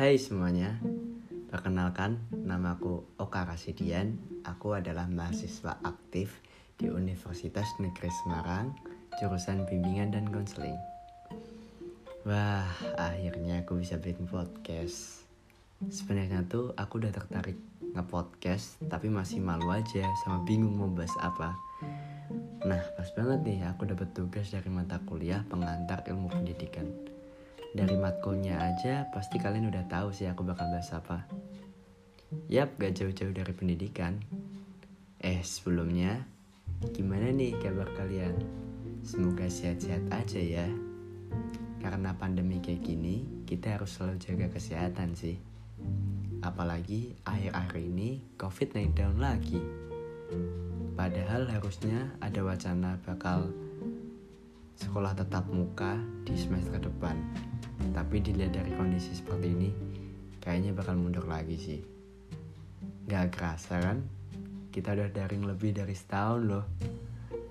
Hai semuanya, perkenalkan namaku Oka Rasidian. Aku adalah mahasiswa aktif di Universitas Negeri Semarang, jurusan bimbingan dan konseling. Wah, akhirnya aku bisa bikin podcast. Sebenarnya tuh aku udah tertarik nge-podcast, tapi masih malu aja sama bingung mau bahas apa. Nah, pas banget nih aku dapat tugas dari mata kuliah pengantar ilmu pendidikan dari matkulnya aja pasti kalian udah tahu sih aku bakal bahas apa. Yap, gak jauh-jauh dari pendidikan. Eh, sebelumnya, gimana nih kabar kalian? Semoga sehat-sehat aja ya. Karena pandemi kayak gini, kita harus selalu jaga kesehatan sih. Apalagi akhir-akhir ini COVID naik down lagi. Padahal harusnya ada wacana bakal sekolah tetap muka di semester depan. Tapi dilihat dari kondisi seperti ini, kayaknya bakal mundur lagi sih. Gak kerasa kan? Kita udah daring lebih dari setahun loh.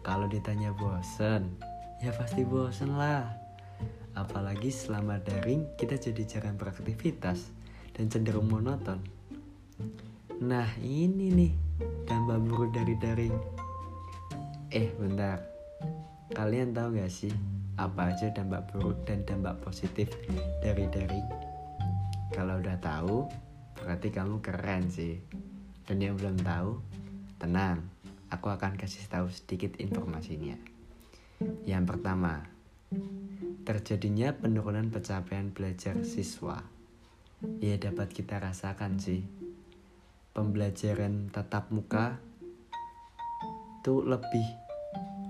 Kalau ditanya bosen, ya pasti bosen lah. Apalagi selama daring kita jadi jarang beraktivitas dan cenderung monoton. Nah ini nih dampak buruk dari daring. Eh bentar, kalian tahu gak sih apa aja dampak buruk dan dampak positif dari daring. Kalau udah tahu, berarti kamu keren sih. Dan yang belum tahu, tenang, aku akan kasih tahu sedikit informasinya. Yang pertama, terjadinya penurunan pencapaian belajar siswa. Ya dapat kita rasakan sih. Pembelajaran tatap muka itu lebih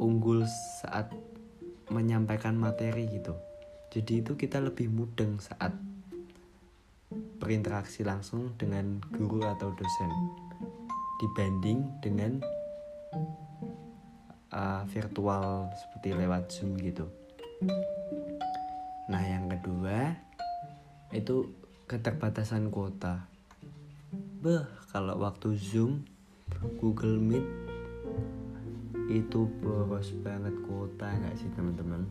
unggul saat menyampaikan materi gitu. Jadi itu kita lebih mudeng saat berinteraksi langsung dengan guru atau dosen dibanding dengan uh, virtual seperti lewat zoom gitu. Nah yang kedua itu keterbatasan kuota. Beh kalau waktu zoom Google Meet itu boros banget kuota nggak sih teman-teman?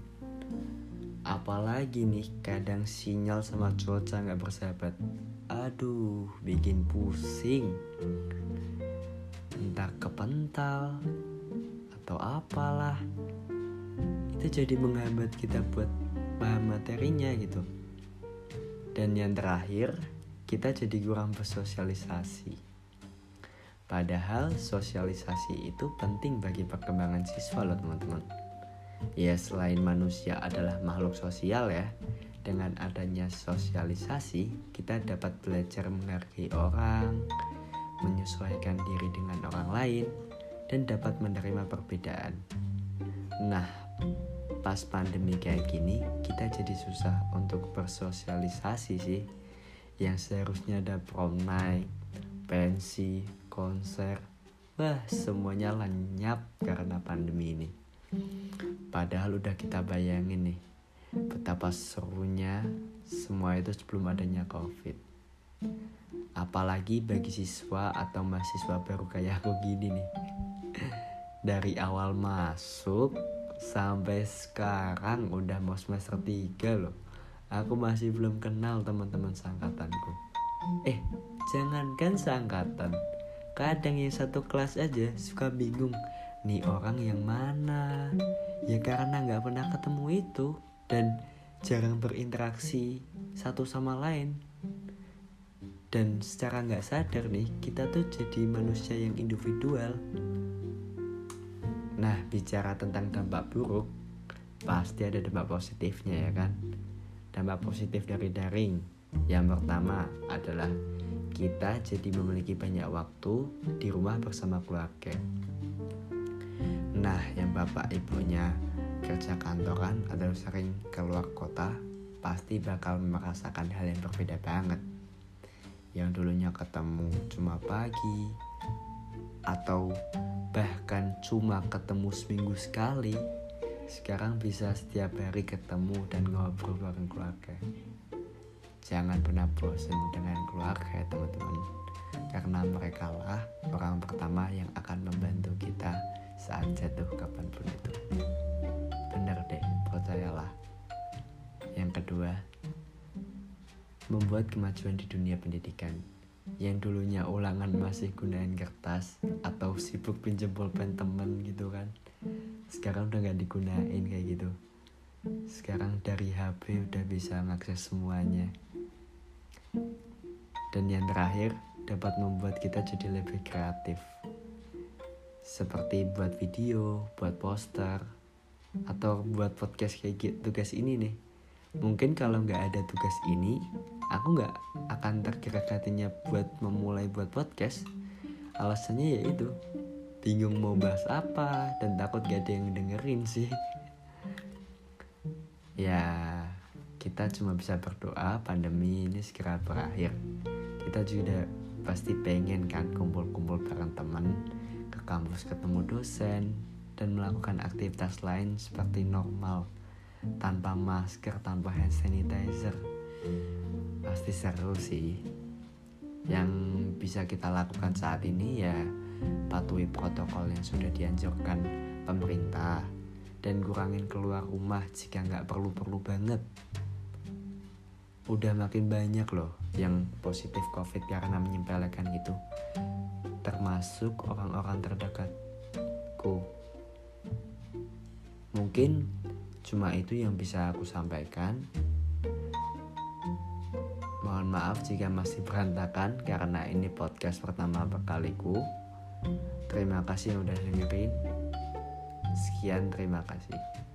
Apalagi nih kadang sinyal sama cuaca nggak bersahabat. Aduh bikin pusing. Entah kepental atau apalah. Itu jadi menghambat kita buat paham materinya gitu. Dan yang terakhir kita jadi kurang bersosialisasi Padahal sosialisasi itu penting bagi perkembangan siswa loh teman-teman. Ya selain manusia adalah makhluk sosial ya, dengan adanya sosialisasi kita dapat belajar menghargai orang, menyesuaikan diri dengan orang lain, dan dapat menerima perbedaan. Nah, pas pandemi kayak gini kita jadi susah untuk bersosialisasi sih. Yang seharusnya ada prom night, pensi, konser, bah semuanya lenyap karena pandemi ini. Padahal udah kita bayangin nih, betapa serunya semua itu sebelum adanya covid. Apalagi bagi siswa atau mahasiswa baru kayak aku gini nih. Dari awal masuk sampai sekarang udah mau semester 3 loh. Aku masih belum kenal teman-teman seangkatanku. Eh, jangankan seangkatan kadang yang satu kelas aja suka bingung nih orang yang mana? Ya karena nggak pernah ketemu itu dan jarang berinteraksi satu sama lain. Dan secara nggak sadar nih kita tuh jadi manusia yang individual. Nah bicara tentang dampak buruk pasti ada dampak positifnya ya kan? Dampak positif dari daring. Yang pertama adalah kita jadi memiliki banyak waktu di rumah bersama keluarga. Nah, yang bapak ibunya kerja kantoran atau sering keluar kota pasti bakal merasakan hal yang berbeda banget. Yang dulunya ketemu cuma pagi atau bahkan cuma ketemu seminggu sekali, sekarang bisa setiap hari ketemu dan ngobrol bareng keluarga. Jangan pernah bosan dengan keluarga ya teman-teman. Karena mereka lah orang pertama yang akan membantu kita saat jatuh kapan pun itu. Bener deh, percayalah Yang kedua membuat kemajuan di dunia pendidikan. Yang dulunya ulangan masih gunain kertas atau sibuk pinjam pulpen temen gitu kan. Sekarang udah gak digunain kayak gitu. Sekarang dari HP udah bisa mengakses semuanya dan yang terakhir dapat membuat kita jadi lebih kreatif seperti buat video, buat poster, atau buat podcast kayak gitu tugas ini nih. Mungkin kalau nggak ada tugas ini, aku nggak akan tergerak hatinya buat memulai buat podcast. Alasannya ya itu, bingung mau bahas apa dan takut gak ada yang dengerin sih. ya, kita cuma bisa berdoa pandemi ini segera berakhir. Kita juga pasti pengen kan kumpul-kumpul bareng teman kampus ketemu dosen, dan melakukan aktivitas lain seperti normal, tanpa masker, tanpa hand sanitizer. Pasti seru sih. Yang bisa kita lakukan saat ini ya patuhi protokol yang sudah dianjurkan pemerintah dan kurangin keluar rumah jika nggak perlu-perlu banget. Udah makin banyak loh yang positif covid karena menyempelekan gitu termasuk orang-orang terdekatku. Mungkin cuma itu yang bisa aku sampaikan. Mohon maaf jika masih berantakan karena ini podcast pertama kaliku. Terima kasih yang udah dengerin. Sekian, terima kasih.